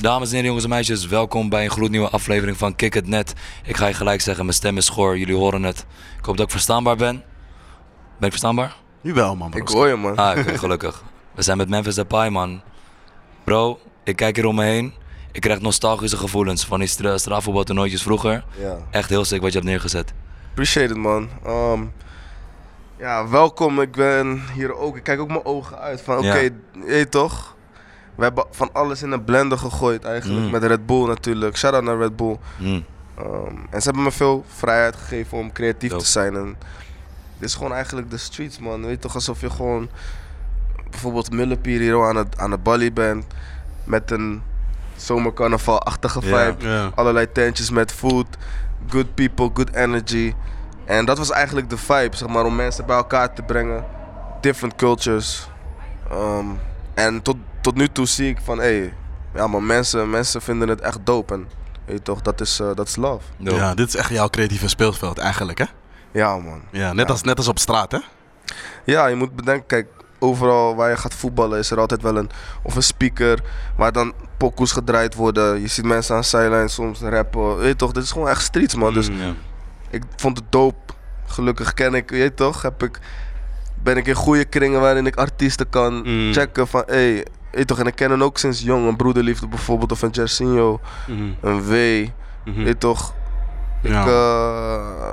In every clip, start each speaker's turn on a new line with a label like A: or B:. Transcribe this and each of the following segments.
A: Dames en heren, jongens en meisjes, welkom bij een gloednieuwe aflevering van Kick It Net. Ik ga je gelijk zeggen, mijn stem is schor, jullie horen het. Ik hoop dat ik verstaanbaar ben. Ben ik verstaanbaar?
B: Nu wel, man.
C: Ik hoor je, man.
A: Ah, oké, gelukkig. We zijn met Memphis Depay, man. Bro, ik kijk hier om me heen. Ik krijg nostalgische gevoelens van die stra straatvoetbaltoernooitjes vroeger.
C: Ja.
A: Echt heel sick wat je hebt neergezet.
C: Appreciate it, man. Um, ja, welkom. Ik ben hier ook. Ik kijk ook mijn ogen uit. Van, oké,
A: Ja.
C: je weet toch? We hebben van alles in een blender gegooid eigenlijk.
A: Mm.
C: Met Red Bull natuurlijk. Shout-out naar Red Bull.
A: Mm.
C: Um, en ze hebben me veel vrijheid gegeven om creatief
A: Dope.
C: te zijn. En dit is gewoon eigenlijk de streets, man. Weet je toch, alsof je gewoon bijvoorbeeld Millepier hier aan het, aan het Bali bent. Met een zomercarnaval-achtige vibe. Allerlei tentjes met food, good people, good energy. En dat was eigenlijk de vibe, zeg maar, om mensen bij elkaar te brengen. Different cultures. Um, en tot, tot nu toe zie ik van, hé, hey, ja maar mensen, mensen vinden het echt dope. En weet je toch, dat is, eh, dat is love.
A: Dope.
B: ja, dit is echt jouw creatieve speelveld eigenlijk, hè?
C: Ja man.
B: Ja, net,
C: Ja.
B: Als, net als op straat, hè?
C: Ja, je moet bedenken, kijk, overal waar je gaat voetballen is er altijd wel een, of een speaker waar dan pokoes gedraaid worden. Je ziet mensen aan de sideline soms rappen. Weet je toch, dit is gewoon echt streets man. Dus
A: Mm, ja.
C: ik vond het dope. Gelukkig ken ik, weet je toch, heb ik, ben ik in goede kringen waarin ik artiesten kan
B: Mm.
C: checken van, hé, hey, weet toch, en ik ken hen ook sinds jong. Een broederliefde bijvoorbeeld, of een Jersinho, een W, weet je toch. Ik,
B: Ja.
C: eh,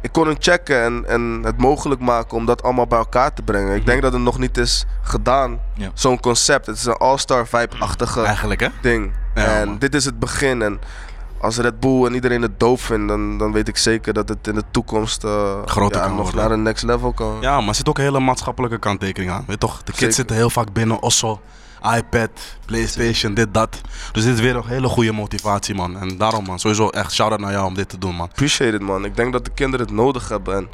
C: ik kon hem checken en, en het mogelijk maken om dat allemaal bij elkaar te brengen. Ik denk dat het nog niet is gedaan,
A: Ja.
C: zo'n concept. Het is een all-star vibe-achtige ding.
B: Ja,
C: en
B: man.
C: dit is het begin. En als Red Bull en iedereen het doof vindt, dan, dan weet ik zeker dat het in de toekomst eh,
B: Groter
C: ja,
B: kan
C: nog
B: worden.
C: naar een next level kan.
B: Ja, maar er zit ook een hele maatschappelijke kanttekening aan. Weet je toch? De kids
C: Zeker.
B: zitten heel vaak binnen Osso, iPad, Playstation, dit, dat. Dus dit is weer een hele goede motivatie, man. En daarom, man, sowieso echt shout-out naar jou om dit te doen, man.
C: Appreciate it, man. Ik denk dat de kinderen het nodig hebben. En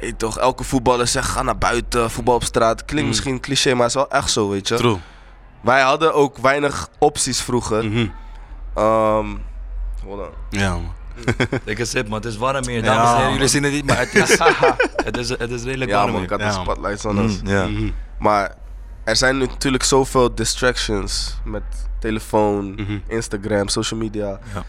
C: weet toch, elke voetballer zegt ga naar buiten, voetbal op straat. Klinkt
B: Mm.
C: misschien cliché, maar het is wel echt zo, weet je.
B: True.
C: Wij hadden ook weinig opties vroeger.
B: Mhm.
C: Ehm, hold on.
B: Ja, man.
A: Ik een sip, man. Het is warm hier.
B: Ja,
A: Dames en heren,
B: man.
A: jullie zien het niet, maar het is, het is, het is redelijk
C: Ja,
A: warm
C: man,
A: hier.
C: ik had
B: Ja,
C: de
B: man.
C: spotlights on
A: Mm,
C: us.
A: ja.
B: Mhm.
C: Maar er zijn nu natuurlijk zoveel distractions met telefoon,
B: Mhm.
C: Instagram, social media.
A: Ja.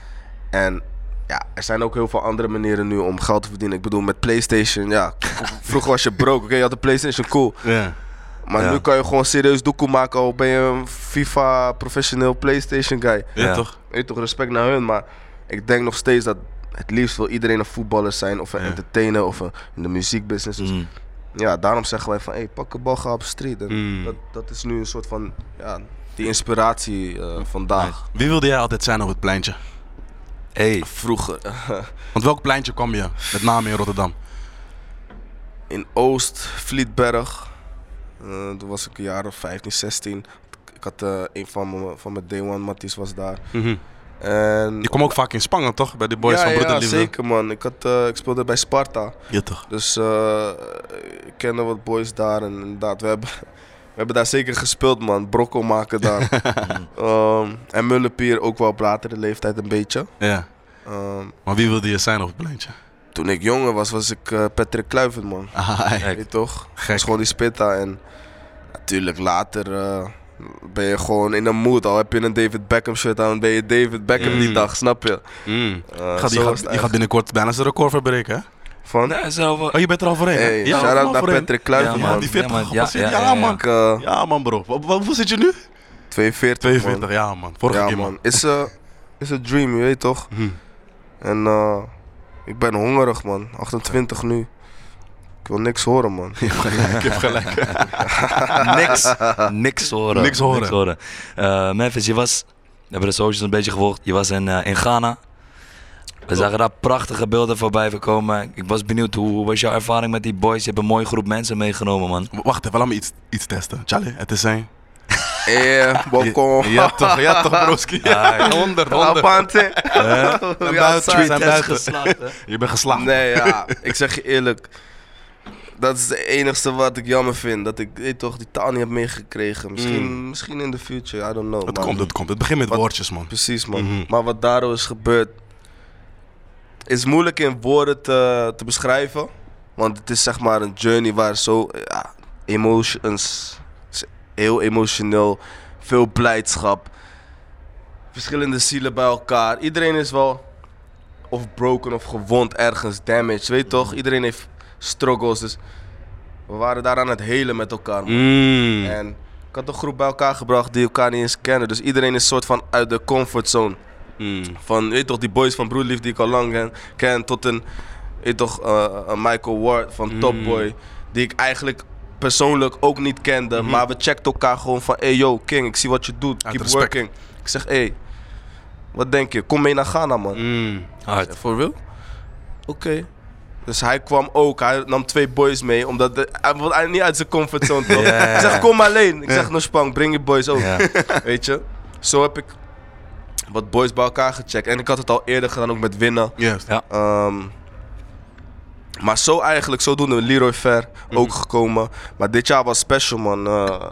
C: En ja, er zijn ook heel veel andere manieren nu om geld te verdienen. Ik bedoel, met PlayStation, ja. vroeger was je broke, oké, je had een PlayStation, cool.
B: Ja.
C: Maar
A: Ja.
C: nu kan je gewoon serieus doekoe maken, al ben je een FIFA professioneel PlayStation guy.
B: Ja,
A: Ja.
B: toch?
C: Weet toch, respect naar hun, maar ik denk nog steeds dat het liefst wil iedereen een voetballer zijn of een
B: Ja.
C: entertainer of een, in de muziekbusiness. Dus
A: Mm.
C: ja, daarom zeggen wij van, hey, pak de bal, ga op de street. En
B: Mm.
C: dat, dat is nu een soort van, ja, die inspiratie eh, vandaag.
B: Wie wilde jij altijd zijn op het pleintje?
A: Hey,
C: Vroeger,
B: Want welk pleintje kwam je? Met name in Rotterdam.
C: in Oost, Vlietberg, toen was ik een jaar of 15, 16. Ik had eh, een van mijn, van mijn day one, Matties was daar. En,
B: Je kwam ook vaak in Spangen, toch? Bij de boys
C: ja,
B: van
C: ja,
B: Broederliefde.
C: zeker man. Ik, had, eh, ik speelde bij Sparta.
B: Ja, toch?
C: Dus eh, ik kende wat boys daar en inderdaad, we hebben, we hebben daar zeker gespeeld man. Brokkel maken daar. Ehm, en Mullepier ook wel op latere leeftijd een beetje.
B: Ja.
C: Ehm,
B: Maar wie wilde je zijn op het pleintje?
C: Toen ik jonger was, was ik eh, Patrick Kluivert man.
B: Ah.
C: Weet je toch?
B: Gek.
C: Dat is gewoon die spitta. En natuurlijk later eh, ben je gewoon in een mood. Al heb je een David Beckham shirt aan, ben je David Beckham die
B: Mm.
C: dag, snap je?
B: Mm.
C: Eh,
B: Gaat,
C: was
B: gaat, binnenkort bijna zijn record verbreken, hè?
C: Van?
A: nee, zo,
B: Oh, je bent er al voorheen?
C: Hey,
B: Ja,
C: shout-out
B: al
C: naar
B: voorheen.
C: Patrick Kluivert
A: Ja,
B: Ja,
C: man.
B: die 40
A: Ja, man. Ja,
B: Ja,
A: ja, ja,
B: man.
C: Ik,
B: Ja, man, bro. Wa- wa- Hoeveel zit je nu?
C: 42
B: 42,
C: man.
B: ja, man. Vorige
C: Ja
B: keer,
C: man,
B: man.
C: is een is een dream, je weet toch?
B: Hm.
C: En eh, ik ben hongerig man, 28 nu. Ik wil niks horen man.
B: Je hebt gelijk, je hebt gelijk.
A: niks, niks horen.
B: Niks horen.
A: Eh, Memphis, je was, we hebben de socials een beetje gevolgd, je was in, eh, in Ghana. We zagen daar prachtige beelden voorbij komen. Ik was benieuwd, hoe, hoe was jouw ervaring met die boys? Je hebt een mooie groep mensen meegenomen, man.
B: Wacht even, laat me iets, iets testen. Charlie, het is zijn.
C: Eh, balkon.
B: Ja, toch, ja, toch, broski. Ja, 100, 100.
C: Apante.
B: Zijn
C: Ja,
B: buiten,
C: sorry.
B: zijn buiten.
A: geslaagd, hè?
B: Je bent geslaagd.
C: Nee, ja, ik zeg je eerlijk. Dat is het enigste wat ik jammer vind. Dat ik weet toch, die taal niet heb meegekregen. Misschien,
B: Mm.
C: misschien in de future, I don't know.
B: Het komt, het komt. Het begint met
C: Wat-
B: woordjes, man.
C: Precies, man.
B: Mhm.
C: Maar wat daar is gebeurd, is moeilijk in woorden te, te beschrijven. Want het is zeg maar een journey waar zo ja, emotions, heel emotioneel, veel blijdschap. verschillende zielen bij elkaar. Iedereen is wel of broken of gewond ergens, damaged, weet je toch? Iedereen heeft struggles, dus we waren daar aan het helen met elkaar.
B: Mm.
C: En ik had een groep bij elkaar gebracht die elkaar niet eens kennen. Dus iedereen is soort van uit de comfortzone.
B: Mm.
C: Van, weet toch, die boys van Broedlief die ik al lang ken, tot een, weet toch, eh, een Michael Ward van Top Boy. Die ik eigenlijk persoonlijk ook niet kende. Maar we checkten elkaar gewoon van, hey yo, King, ik zie wat je doet. Keep
B: respect.
C: working. Ik zeg, hey, wat denk je? Kom mee naar Ghana, man.
B: Mm.
A: Hard.
C: Voor real? Oké. Dus hij kwam ook, hij nam twee boys mee, omdat de, hij wilde niet uit zijn comfortzone toch?
A: Ja.
C: Ik zeg, kom alleen. Ik zeg, no spang, breng je boys ook. Weet je? Zo heb ik wat boys bij elkaar gecheckt. En ik had het al eerder gedaan, ook met winnen.
B: Juist.
A: Ja.
C: Maar zo eigenlijk, zodoende Leroy Fair ook gekomen. Maar dit jaar was special, man. Eh,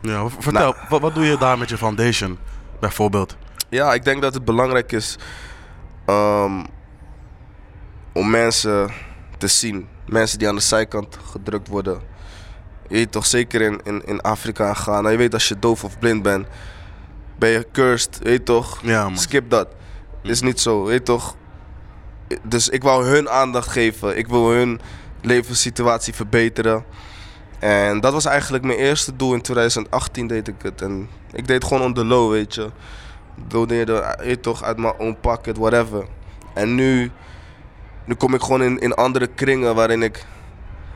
B: Ja, vertel, wat, wat doe je daar met je foundation, bijvoorbeeld?
C: ja, ik denk dat het belangrijk is ehm, om mensen te zien. Mensen die aan de zijkant gedrukt worden. Je weet toch, zeker in, in, in Afrika en Ghana. Je weet als je doof of blind bent, ben je cursed. Je weet toch?
B: Ja, man.
C: Skip dat. Is niet zo, weet toch? Dus ik wou hun aandacht geven. Ik wil hun levenssituatie verbeteren. En dat was eigenlijk mijn eerste doel. In 2018 deed ik het. En ik deed het gewoon on the low, weet je. Doneerde, weet toch, uit mijn own pocket, whatever. En nu, nu kom ik gewoon in, in andere kringen waarin ik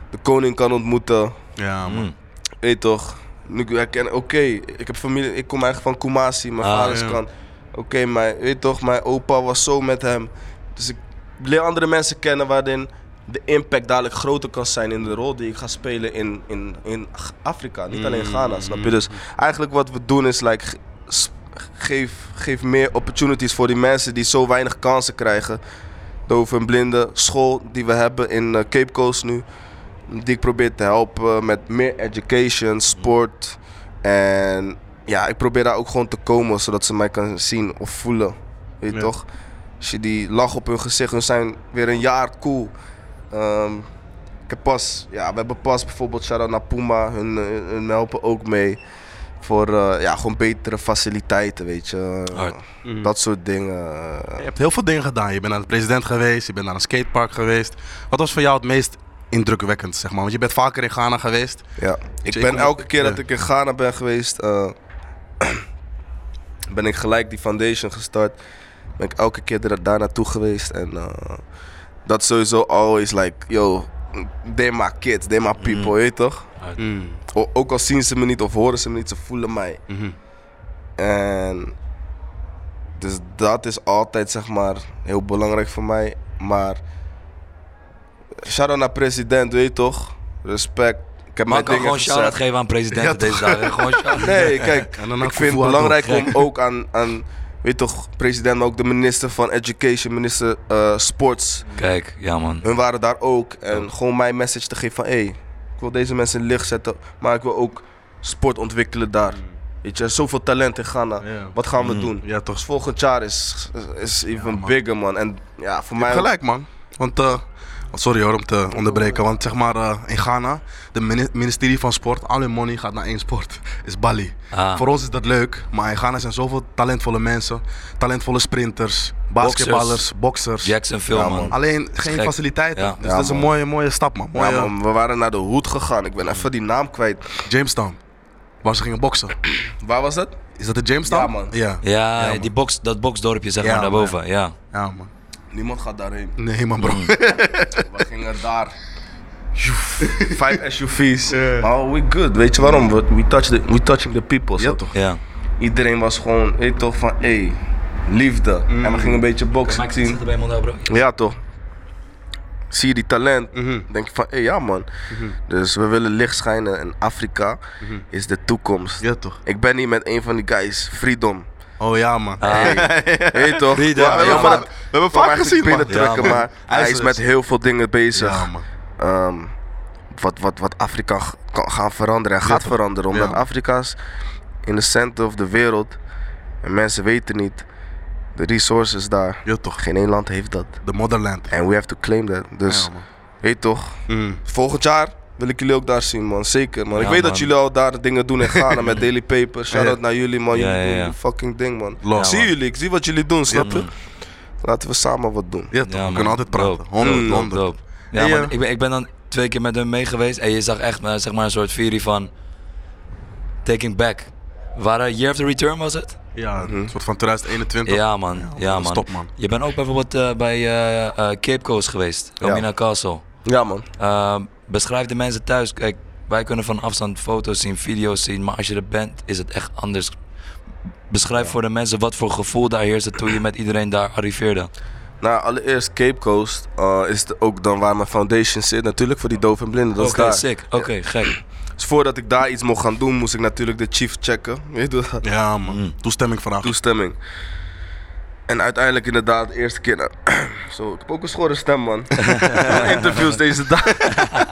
C: de koning kan ontmoeten.
B: Ja, man.
A: Mm.
C: Weet toch? Nu ik herken, oké, ik heb familie, ik kom eigenlijk van Kumasi, mijn
A: Ah,
C: vaders
B: ja.
C: kant. Oké, maar weet toch, mijn opa was zo met hem. Dus ik leer andere mensen kennen waarin de impact dadelijk groter kan zijn in de rol die ik ga spelen in, in, in Afrika. Niet alleen Ghana, snap je? Dus eigenlijk wat we doen is, like, geef, geef meer opportunities voor die mensen die zo weinig kansen krijgen. Doof en blinde school die we hebben in eh, Cape Coast nu die ik probeer te helpen met meer education, sport. En ja, ik probeer daar ook gewoon te komen zodat ze mij kan zien of voelen. Weet je
B: Ja.
C: toch? Als je die lach op hun gezicht, hun zijn weer een jaar cool. Ehm, ik heb pas, ja, we hebben pas bijvoorbeeld shout-out naar Puma, hun, eh, hun helpen ook mee. Voor eh, ja, gewoon betere faciliteiten, weet je.
A: Hard.
B: Mhm.
C: Dat soort dingen.
B: Je hebt heel veel dingen gedaan. Je bent naar de president geweest, je bent naar een skatepark geweest. Wat was voor jou het meest indrukwekkend, zeg maar? Want je bent vaker in Ghana geweest.
C: Ja, ik ben elke keer dat ik in Ghana ben geweest, eh, ben ik gelijk die foundation gestart. Ben ik elke keer er, daar naartoe geweest en eh, dat is sowieso always like, yo, they my kids, they my people, weet je toch?
B: Mm.
C: O- ook al zien ze me niet of horen ze me niet, ze voelen mij.
B: Mhm.
C: En dus dat is altijd zeg maar heel belangrijk voor mij. Maar shout-out naar president, weet je toch? Respect. Ik heb
A: Maar
C: mijn
A: ik kan gewoon shout-out geven aan presidenten
B: Ja,
A: deze dagen. Gewoon.
C: Nee, kijk, ik vind het belangrijk om ook aan, aan, weet toch, president, maar ook de minister van Education, minister eh, Sports.
A: Kijk, ja man.
C: Hun waren daar ook. En gewoon mijn message te geven van, hé, hey, ik wil deze mensen in licht zetten, maar ik wil ook sport ontwikkelen daar. Weet je, er is zoveel talent in Ghana. Wat gaan we
A: Mm.
C: doen?
B: Ja, toch.
C: Dus volgend jaar is, is even
B: man.
C: bigger, man. En ja, voor
B: Je
C: mij...
B: hebt gelijk, man. Want, eh, sorry hoor om te onderbreken, want zeg maar eh, in Ghana, de mini- ministerie van Sport, al hun money gaat naar één sport, is Bali.
A: Ah.
B: Voor ons is dat leuk, maar in Ghana zijn zoveel talentvolle mensen, talentvolle sprinters, basketballers, boxers.
A: Jackson
C: Ja,
A: man.
B: Alleen geen
A: gek.
B: faciliteiten.
A: Ja.
B: Dus
C: Ja,
B: dat is een mooie, mooie stap, man. Mooie,
C: Ja, man, we waren naar de hoed gegaan. Ik ben even die naam kwijt.
B: Jamestown, waar ze gingen boksen.
C: Waar was dat?
B: Is dat de Jamestown?
C: Ja, man.
B: Ja,
A: Ja,
B: man.
A: die box, dat boxdorpje zeg
B: Ja,
A: maar
B: man.
A: daarboven. Ja.
B: ja man.
C: Niemand gaat daarheen.
B: Nee, man, bro.
C: We gingen daar. Vijf SUV's. Maar we good. Weet je waarom? We, we, touch the, we touching the people.
B: Ja,
C: zo.
B: toch?
A: Ja.
C: Iedereen was gewoon, weet toch, van hé, hey, liefde. En we gingen een beetje boksen
A: Maak
C: zien.
A: bij bro.
C: Ja, toch? Zie je die talent,
B: Mhm.
C: denk je van, hé, ja man. Dus we willen licht schijnen en Afrika is de toekomst.
B: Ja, toch?
C: Ik ben hier met een van die guys, Freedom.
B: Oh ja, man.
A: Ah,
C: toch? Ja,
B: We hebben vaak gezien, man.
C: maar hij is met heel veel dingen bezig. Ehm, wat, wat, wat Afrika kan gaan veranderen en gaat veranderen. Omdat
B: Ja.
C: Afrika is in de center of de wereld. En mensen weten niet de resources daar.
B: Ja, toch?
C: Geen één land heeft dat.
B: De motherland.
C: En we have to claim that. Dus
B: Ja,
C: weet toch,
B: Mm.
C: volgend jaar wil ik jullie ook daar zien, man. Zeker, man. ik weet dat jullie al daar dingen doen in Ghana met Daily Paper. Shout-out
B: Ja.
C: naar jullie, man.
A: Ja,
C: Jullie
A: ja,
C: doen fucking ding, man. Ik zie
A: man.
C: jullie, ik zie wat jullie doen, snap je? Laten we samen wat doen.
B: Ja, toch?
A: Ja,
B: we
A: man.
B: kunnen altijd praten.
A: Dope.
B: 100,
C: Mm,
B: 100.
A: Dope. Ja,
B: Hey,
A: man,
B: eh,
A: ik, ben, ik ben dan twee keer met hem mee geweest en je zag echt eh, zeg maar een soort virie van taking back. Waar Year of the Return was het?
B: Ja, een soort van 2021.
A: Ja man, ja, man.
B: Stop man.
A: Je bent ook bijvoorbeeld eh, bij Cape Coast geweest,
C: Ja.
A: Romina Castle.
C: Ja, man.
A: Beschrijf de mensen thuis. Kijk, wij kunnen van afstand foto's zien, video's zien, maar als je er bent, is het echt anders. Beschrijf voor de mensen wat voor gevoel daar heerste toen je met iedereen daar arriveerde.
C: Nou, allereerst Cape Coast uh, is het ook dan waar mijn foundation zit. Natuurlijk voor die doof en blinden. Dat is
A: Oké,
C: daar.
A: sick. Oké, gek.
C: Dus voordat ik daar iets mocht gaan doen, moest ik natuurlijk de chief checken. Weet je dat?
B: Ja man,
A: Mm.
B: toestemming vragen.
C: Toestemming. En uiteindelijk inderdaad, de eerste keer. Zo, ik heb ook een schorre stem, man. Interviews deze dag.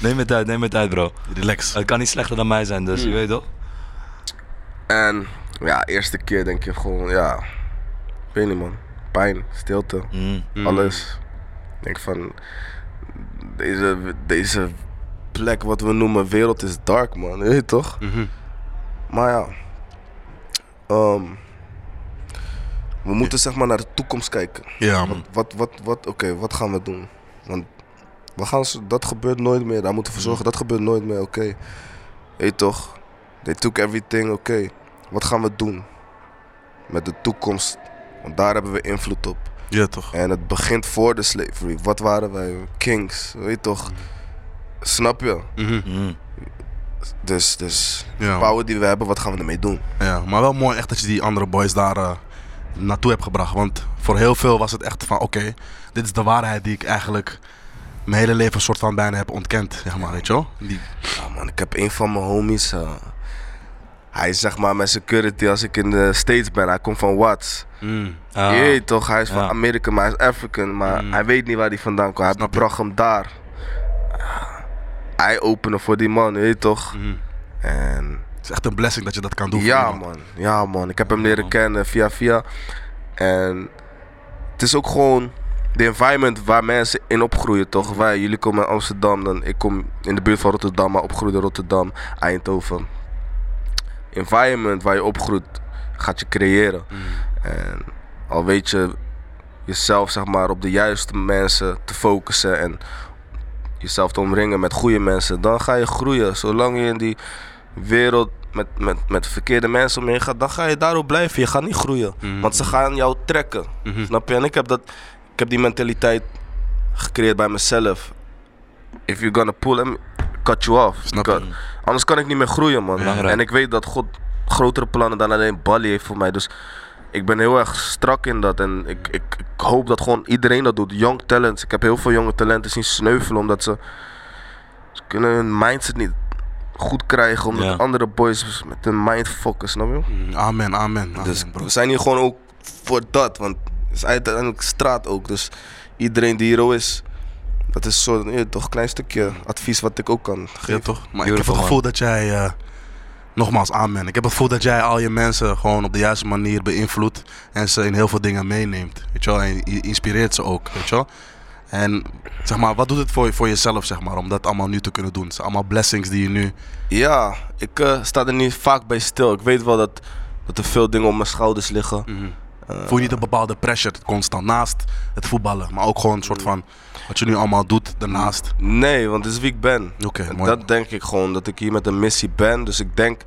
A: Neem het uit, neem het uit, bro.
B: Relax.
A: Het kan niet slechter dan mij zijn, dus je weet toch?
C: En ja, eerste keer denk je gewoon, ja. Ik weet niet, man. Pijn, stilte,
A: Mm.
C: alles. Ik denk van. Deze, deze plek, wat we noemen wereld, is dark, man. Weet je toch?
B: Mhm.
C: Maar ja. ehm, we moeten zeg maar naar de toekomst kijken.
B: Ja man.
C: Wat, wat, wat, oké, wat gaan we doen? Want we gaan, dat gebeurt nooit meer. Daar moeten we voor zorgen, dat gebeurt nooit meer, oké. Weet je toch? They took everything, oké. Wat gaan we doen? Met de toekomst. Want daar hebben we invloed op.
B: Ja toch.
C: En het begint voor de slavery. Wat waren wij? Kings, weet je toch? Snap je?
B: Mhm.
A: Mm.
C: Dus, dus
B: Ja,
C: power die we hebben, wat gaan we ermee doen?
B: ja, maar wel mooi echt dat je die andere boys daar eh, naartoe hebt gebracht. Want voor heel veel was het echt van oké, dit is de waarheid die ik eigenlijk mijn hele leven soort van bijna heb ontkend. Zeg maar, weet je wel? Die,
C: Ja man, ik heb een van mijn homies. eh, hij is zeg maar mijn security als ik in de States ben. Hij komt van Watts.
B: mm.
A: Ah.
C: Je weet toch, hij is van
A: Ja.
C: Amerika, maar hij is African. Maar
B: Mm.
C: hij weet niet waar hij vandaan komt. Hij
B: Snap je.
C: bracht hem daar. Hij openen voor die man, je weet toch?
B: Mhm.
C: En
B: Het is echt een blessing dat je dat kan doen.
C: ja man, ja man. Ik heb hem leren
A: man.
C: kennen via via. En het is ook gewoon de environment waar mensen in opgroeien, toch? Wij, jullie komen uit Amsterdam, dan ik kom in de buurt van Rotterdam, maar opgroeide in Rotterdam, Eindhoven. Environment waar je opgroeit, gaat je creëren. En al weet je jezelf zeg maar op de juiste mensen te focussen en jezelf te omringen met goede mensen, dan ga je groeien. Zolang je in die wereld met, met, met verkeerde mensen omheen gaat, dan ga je daarop blijven. Je gaat niet groeien.
B: Mhm.
C: Want ze gaan jou trekken.
B: Mhm.
C: Snap je? En ik heb, dat, ik heb die mentaliteit gecreëerd bij mezelf. If you're gonna pull them, cut you off.
B: Snap je?
C: Anders kan ik niet meer groeien, man.
A: Belangrijk.
C: En ik weet dat God grotere plannen dan alleen Bali heeft voor mij. Dus ik ben heel erg strak in dat. En ik, ik, ik hoop dat gewoon iedereen dat doet. Young talents. Ik heb heel veel jonge talenten zien sneuvelen omdat ze, ze kunnen hun mindset niet goed krijgen. Omdat
A: Ja.
C: andere boys met hun mind focussen, snap je?
B: Mm, Amen, amen. amen
C: Dus
B: bro.
C: we zijn hier gewoon ook voor dat. Want het is uiteindelijk straat ook. Dus iedereen die hier is, dat is zo, toch een klein stukje advies wat ik ook kan
B: Ja,
C: geven.
B: toch? Maar ik heb het gevoel
A: man.
B: dat jij, eh, nogmaals, amen. Ik heb het gevoel dat jij al je mensen gewoon op de juiste manier beïnvloedt en ze in heel veel dingen meeneemt. Weet je wel? En je inspireert ze ook, weet je wel? En zeg maar, wat doet het voor, je- voor jezelf, zeg maar, om dat allemaal nu te kunnen doen? Het zijn allemaal blessings die je nu...
C: Ja, ik eh, sta er niet vaak bij stil. Ik weet wel dat, dat er veel dingen op mijn schouders liggen. Eh,
B: Voel je niet een bepaalde pressure constant naast het voetballen, maar ook gewoon een soort van wat je nu allemaal doet daarnaast?
C: Nee, want het is wie ik ben.
B: Oké, mooi.
C: dat denk ik gewoon, dat ik hier met een missie ben. Dus ik denk,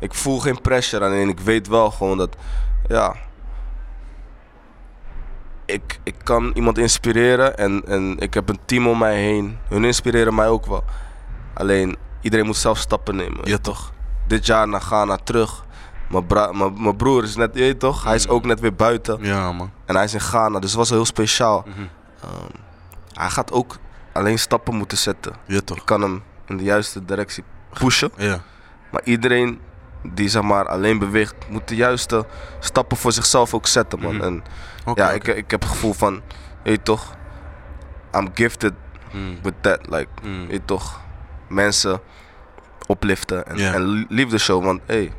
C: ik voel geen pressure aan en ik weet wel gewoon dat, ja... Ik, ik kan iemand inspireren en, en ik heb een team om mij heen. Hun inspireren mij ook wel. Alleen, iedereen moet zelf stappen nemen.
B: Ja, toch?
C: Dit jaar naar Ghana terug. Mijn, broer is net, je weet toch? Hij is ook net weer buiten.
B: Ja, man.
C: En hij is in Ghana, dus het was heel speciaal.
B: Mhm.
C: Ehm, hij gaat ook alleen stappen moeten zetten.
B: Ja, toch?
C: Ik kan hem in de juiste directie pushen.
B: Ja.
C: Maar iedereen die zeg maar alleen beweegt, moet de juiste stappen voor zichzelf ook zetten, man.
B: Mhm.
C: En ja, ik, ik heb het gevoel van, weet toch, I'm gifted
B: Mm,
C: with that. Like, weet toch, mensen opliften en, en liefde show. Want hé, hey,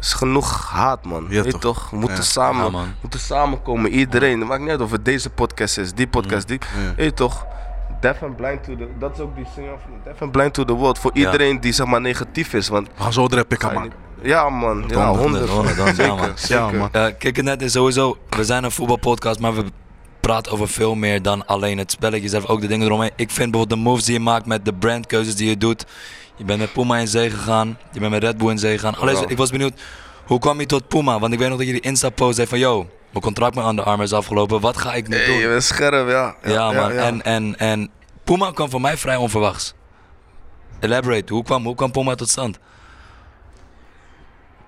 C: is genoeg haat, man.
B: Ja,
C: weet je
B: toch?
C: toch? We moeten,
B: Ja.
C: samen,
A: Ja, man.
C: moeten samenkomen. Iedereen. Het maakt niet uit of het deze podcast is, die podcast, die.
B: Ja.
C: Weet je toch? Deaf and blind to the, dat is ook die singer van Deaf and blind to the world. Voor
A: Ja.
C: iedereen die zeg maar negatief is. Want
B: We gaan zo
C: je
B: man.
C: niet- ja man, ja,
A: Honderd, ja, man.
B: Ja man.
A: Eh, kijk, het net is sowieso, we zijn een voetbalpodcast, maar we praten over veel meer dan alleen het spelletje zelf, ook de dingen eromheen. Ik vind bijvoorbeeld de moves die je maakt met de brandkeuzes die je doet. Je bent met Puma in zee gegaan, je bent met Red Bull in zee gegaan. Alleen,
C: Ja.
A: ik was benieuwd, hoe kwam je tot Puma? Want ik weet nog dat je die Insta-post zei van, yo, mijn contract met Under Armour is afgelopen, wat ga ik nu
C: Hey,
A: doen?
C: je bent scherp, ja.
A: Ja, man.
C: ja.
A: En, en, en Puma kwam voor mij vrij onverwachts. Elaborate, hoe kwam, hoe kwam Puma tot stand?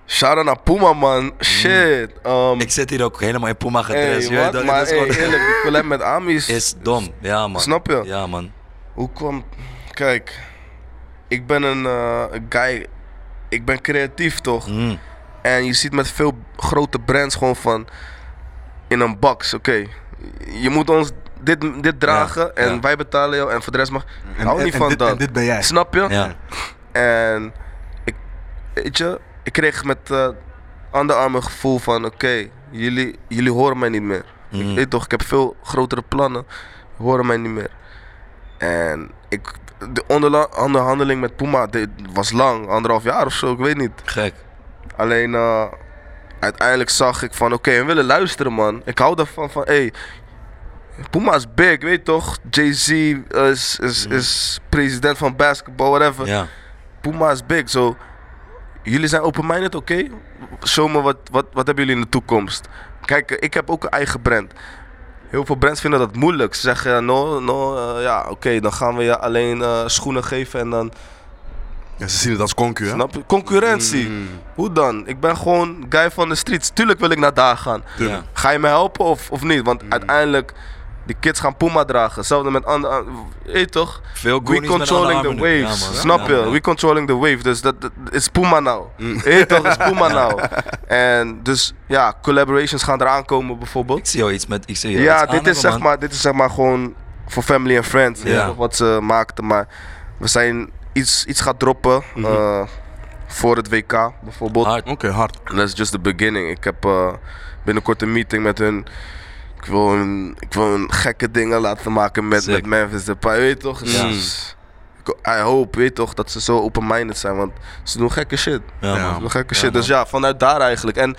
C: Shout-out naar Puma, man. Shit. Um,
A: Ik zit hier ook helemaal in Puma
C: hey,
A: weet
C: wat?
A: dat-
C: Maar
A: dat is
C: hey,
A: gewoon-
C: eerlijk, die collab met Ami is...
A: is dom, ja man.
C: Snap je?
A: Ja man.
C: Hoe kwam... Kijk, ik ben een eh, een guy... Ik ben creatief, toch?
A: Mm.
C: En je ziet met veel grote brands gewoon van... In een box, oké. Je moet ons dit, dit dragen en
A: ja.
C: wij betalen jou en voor de rest mag... Ik
B: En-
C: hou
B: en-
C: niet
B: en
C: van
B: dit-
C: dat.
B: En dit ben jij.
C: Snap je?
A: Ja.
C: En ik, weet je, ik kreeg met eh Under Armour gevoel van, oké, jullie, jullie horen mij niet meer.
A: Mm.
C: Ik weet toch, ik heb veel grotere plannen, horen mij niet meer. En ik, de onderhandeling met Puma dit was lang, anderhalf jaar of zo, ik weet niet.
A: Gek.
C: Alleen eh, uiteindelijk zag ik van, oké, we willen luisteren man. Ik hou ervan van, hey, Puma is big, weet je toch? Jay-Z is, is, is president van basketball, whatever.
A: Ja.
C: Puma is big, zo. Jullie zijn open-minded, oké? Show me wat, wat, wat hebben jullie in de toekomst. Kijk, eh, ik heb ook een eigen brand. Heel veel brands vinden dat moeilijk. Ze zeggen, no, no, eh, ja, oké, dan gaan we je alleen eh, schoenen geven en dan...
B: Ja, ze zien het als concu, hè?
C: Snap je? Concurrentie.
B: Mm.
C: Hoe dan? Ik ben gewoon guy van de streets. Tuurlijk wil ik naar daar gaan.
A: Ja.
C: Ga je me helpen of, of niet? Want uiteindelijk, die kids gaan Puma dragen. Hetzelfde met andere... Weet toch?
A: Veel
C: We controlling the waves,
A: Ja, man.
C: snap je?
A: Ja.
C: We controlling the wave, dus dat dat is Puma nou. Je toch, is Puma nou. En dus ja, collaborations gaan eraan komen bijvoorbeeld.
A: Ik zie jou iets met... Ik zie
C: Ja,
A: iets
C: dit
A: aan
C: is, zeg
A: man.
C: maar, dit is zeg maar gewoon voor family en friends,
A: Ja.
C: toch, wat ze maakten. Maar we zijn iets, iets gaat droppen eh, voor het WK bijvoorbeeld.
A: Hard.
B: Oké, hard.
C: En dat is just the beginning. Ik heb eh, binnenkort een meeting met hun. Ik wil ik wil hun gekke dingen laten maken met,
A: Sick.
C: met Memphis Depay, weet je toch? Dus-
A: Ja.
C: dus ik I hope, weet je toch, dat ze zo open-minded zijn, want ze doen gekke shit.
A: Ja.
C: Ze doen gekke
A: Ja,
C: shit, dus ja, vanuit daar eigenlijk. En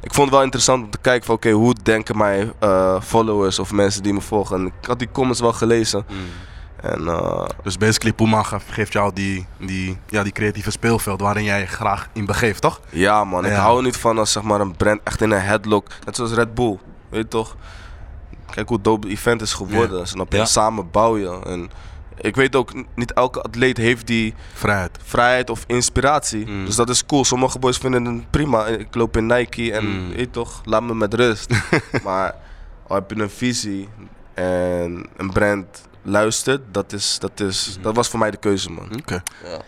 C: ik vond het wel interessant om te kijken van, oké, hoe denken mijn eh, followers of mensen die me volgen. En ik had die comments wel gelezen. En eh,
B: Dus basically, Puma ge- geeft jou die, die, ja, die creatieve speelveld waarin jij je graag in begeeft, toch?
C: Ja man, ik hou er niet van als zeg maar een brand echt in een headlock, net zoals Red Bull, weet je toch? Kijk hoe dope het event is geworden, snap je?
A: Ja.
C: Samen bouw je. En ik weet ook, niet elke atleet heeft die
B: Vrijheid.
C: vrijheid of inspiratie.
B: Mm.
C: Dus dat is cool. Sommige boys vinden het prima. Ik loop in Nike en
B: Mm.
C: weet je toch, laat me met rust. maar al heb je een visie en een brand luistert, dat, is, dat, is, dat was voor mij de keuze man.
B: Oké.
C: Ja.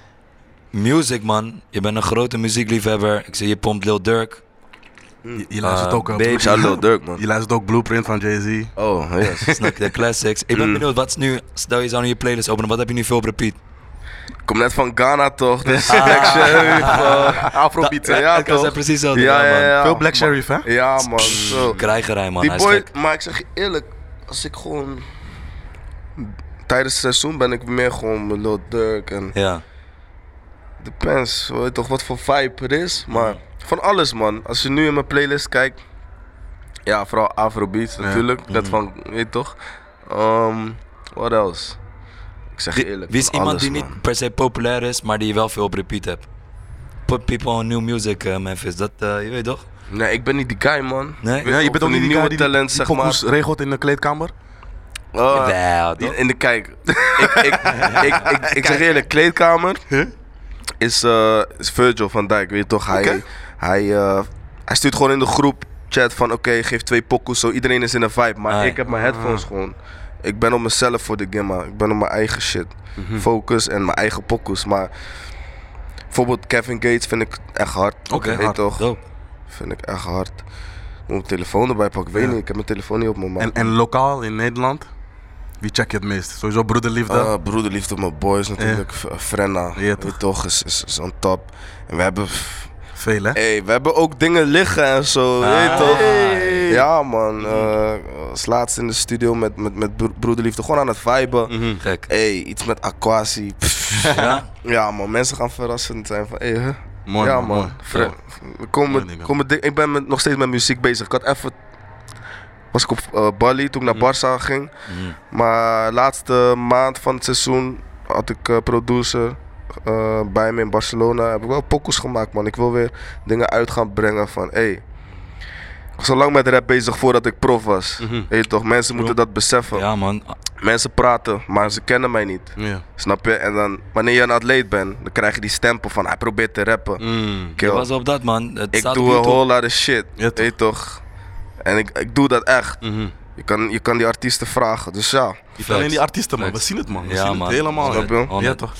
A: Music, man. Je bent een grote muziekliefhebber. Ik zie je pompt Lil Durk.
B: Je, je luistert
A: Ah,
B: ook.
C: Shout out Lil Durk man.
B: Je luistert ook Blueprint van Jay-Z.
C: Oh, yes.
A: Snap de classics. Ik ben
C: Mm.
A: benieuwd, wat is nu... Stel je zou nu je playlist openen, wat heb je nu veel op repeat?
C: Ik kom net van Ghana toch, dus Black Sheriff. eh,
B: Afrobeat,
C: ja,
A: ik was
C: toch?
A: precies hetzelfde.
C: Ja, ja, ja.
B: Veel Black Sheriff, hè?
C: Ja, man. Zo.
A: Krijgerij, man.
C: Die
A: Hij is
C: boy,
A: gek.
C: maar ik zeg je eerlijk, als ik gewoon. Tijdens het seizoen ben ik meer gewoon met Lil Durk en.
A: Ja.
C: Depends, weet je toch wat voor vibe er is. Maar van alles, man. Als je nu in mijn playlist kijkt. Ja, vooral Afrobeats natuurlijk. Net
A: Mhm.
C: van, weet je toch. Um, what else? Ik zeg je eerlijk.
A: wie is
C: van
A: iemand
C: alles,
A: die
C: man.
A: niet per se populair is, maar die je wel veel op repeat hebt? Put people on new music, eh, Memphis. Dat, eh, je weet toch?
C: Nee, ik ben niet die guy, man.
A: Nee?
B: Ja, je bent ook niet die
C: nieuwe
B: guy die,
C: talent,
B: die
C: zeg maar.
B: pokoes regelt in de kleedkamer?
A: Toch?
C: In, in de kijk, ik, ik, ik, ik, ik zeg eerlijk, kleedkamer is, eh, is Virgil van Dijk, weet je toch? Hij. Hij, eh, hij stuurt gewoon in de groep chat van oké, geef twee pokoes, zo iedereen is in een vibe. Maar
A: Ai.
C: ik heb mijn headphones gewoon. Ik ben op mezelf voor de game, ik ben op mijn eigen shit. Focus en mijn eigen pokoes. Maar bijvoorbeeld Kevin Gates vind ik echt hard.
A: Oké, hard.
C: toch?
A: Dope.
C: Vind ik echt hard. Ik moet mijn telefoon erbij pakken, ik weet
B: Ja.
C: niet, ik heb mijn telefoon niet op me. Maar...
B: En, en lokaal in Nederland? Wie check je het meest? Sowieso broederliefde?
C: Ah, broederliefde, mijn boys natuurlijk. Frenna, weet
B: toch?
C: is, is, is on top. En we hebben
B: Veel, hè?
C: Hey, we hebben ook dingen liggen en zo,
A: Ah.
C: toch?
A: Hey.
C: Ja man, eh als laatst in de studio met, met, met bro- broederliefde, gewoon aan het viben.
B: Mhm.
A: Gek.
C: Hey, iets met Aquasi. Pff.
A: Ja?
C: Ja man, mensen gaan verrassend zijn van, hey, huh?
B: Mooi,
C: ja
B: man,
C: man,
B: mooi.
C: We komen,
B: Mooi
C: komen ik ben met, nog steeds met muziek bezig. Ik had even, was ik op eh, Bali toen ik naar Barça ging.
A: Mhm.
C: Maar laatste maand van het seizoen had ik eh, producer eh, bij me in Barcelona. Heb ik wel pokus gemaakt, man. Ik wil weer dingen uit gaan brengen van, hey, ik was al lang met rap bezig voordat ik prof was. Weet je toch, mensen moeten dat beseffen.
A: Ja, man.
C: Mensen praten, maar ze kennen mij niet.
B: Ja.
C: Snap je? En dan, wanneer je een atleet bent, dan krijg je die stempel van hij probeert te rappen.
B: Mm.
C: Kill.
A: was op dat, man. Het
C: Ik doe een whole lot of shit.
B: Ja, toch?
C: weet je toch? En ik, ik doe dat echt.
B: Mhm.
C: Je kan, je kan die artiesten vragen. Dus ja.
B: Niet alleen die artiesten, man. We zien het, man. We
A: Ja,
B: zien
A: man.
B: het helemaal.
C: Snap je?
B: Ja, toch?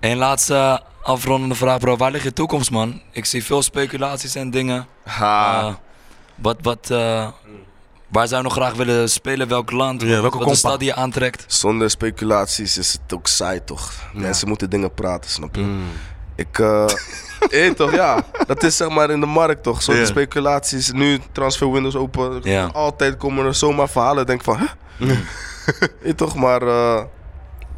A: Eén laatste afrondende vraag, bro. Waar ligt je toekomst, man? Ik zie veel speculaties en dingen.
C: Ha.
A: Eh, wat, wat, eh, waar zou je nog graag willen spelen? Welk land?
B: Ja, welke
A: wat stad die je aantrekt?
C: Zonder speculaties is het ook saai, toch?
B: Ja.
C: Mensen moeten dingen praten, snap je?
B: Mm.
C: Ik, eh eh, toch, ja. Dat is zeg maar in de markt, toch? Zonder speculaties. Nu transfer windows open.
A: Ja.
C: Altijd komen er zomaar verhalen. Denk van, hè? Eh, toch, maar eh,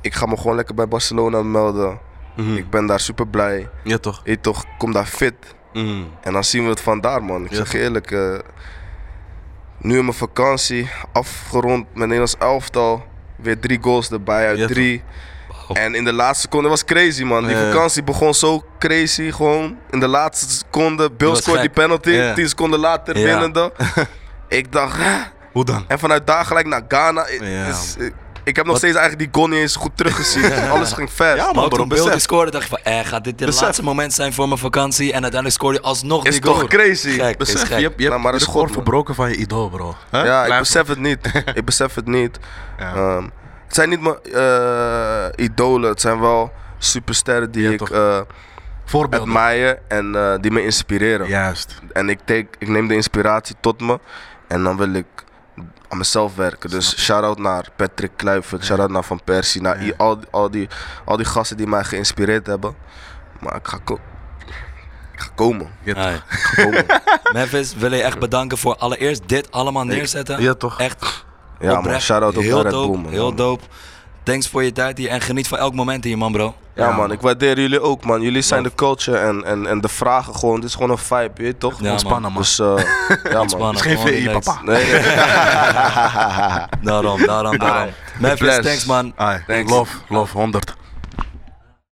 C: ik ga me gewoon lekker bij Barcelona melden.
B: Mhm.
C: Ik ben daar super blij.
B: Ja, toch?
C: Eh, toch, ik kom daar fit.
B: Mm.
C: En dan zien we het vandaar, man. Ik
B: Ja,
C: zeg je eerlijk. eh, nu in mijn vakantie, afgerond met Nederlands elftal. Weer drie goals erbij uit
B: Ja,
C: drie. En in de laatste seconde was crazy, man. Die vakantie begon zo crazy, gewoon. In de laatste seconde, Bill scoort die penalty.
B: Ja.
C: Tien seconden later
A: Ja.
C: winnende. ik dacht, hè?
B: Hoe dan?
C: En vanuit daar gelijk naar Ghana. Ik-
B: Ja,
C: dus, ik, ik heb nog steeds eigenlijk die goal niet eens goed teruggezien. Alles ging fast.
B: Ja.
A: Maar toen Bill die
B: besef.
A: scoorde, dacht ik van, eh, gaat dit het
B: Besef.
A: laatste moment zijn voor mijn vakantie? En uiteindelijk scoorde je alsnog
C: Is
A: die
C: toch
A: goal.
C: crazy?
A: Gek, is
B: Besef,
A: gek.
B: je hebt, je
C: Nou, maar
B: de
C: is goed, man.
B: verbroken van je idool, bro.
C: Ja, ik besef het niet. ik besef het niet.
B: Ja.
C: Ehm, het zijn niet mijn eh, idolen. Het zijn wel supersterren die
B: Ja,
C: ik
B: toch.
C: eh
B: Voorbeelden.
C: admire en eh, die me inspireren.
B: Juist.
C: En ik, take, ik neem de inspiratie tot me en dan wil ik aan mezelf werken. Dus shout-out naar Patrick Kluivert, shout-out naar Van Persie, naar
B: Ja.
C: al, al, die, al die gasten die mij geïnspireerd hebben. Maar ik ga, ko- ik ga komen.
B: Ja, toch?
A: Hey.
C: Ik ga komen.
A: Memphis, wil je echt bedanken voor allereerst dit allemaal neerzetten.
B: Ja, toch?
A: Echt
C: Ja man,
A: oprecht,
C: shout-out ook
A: heel
C: naar Red
A: dope,
C: man.
A: Heel dope. Thanks voor je tijd hier en geniet van elk moment hier, man, bro.
C: Ja,
B: Ja,
C: man,
B: man.
C: ik waardeer jullie ook man. Jullie zijn de culture en, en, en de vragen gewoon. Dit is gewoon een vibe, je weet toch?
A: Ja, man.
B: Ontspannen, man.
C: Dus eh ja man.
A: Ontspannen,
B: is geen
A: gewoon
B: VI, papa.
C: Nee, nee.
A: Daarom, daarom, daarom. Memphis, thanks, man.
C: Thanks.
B: love, love, 100.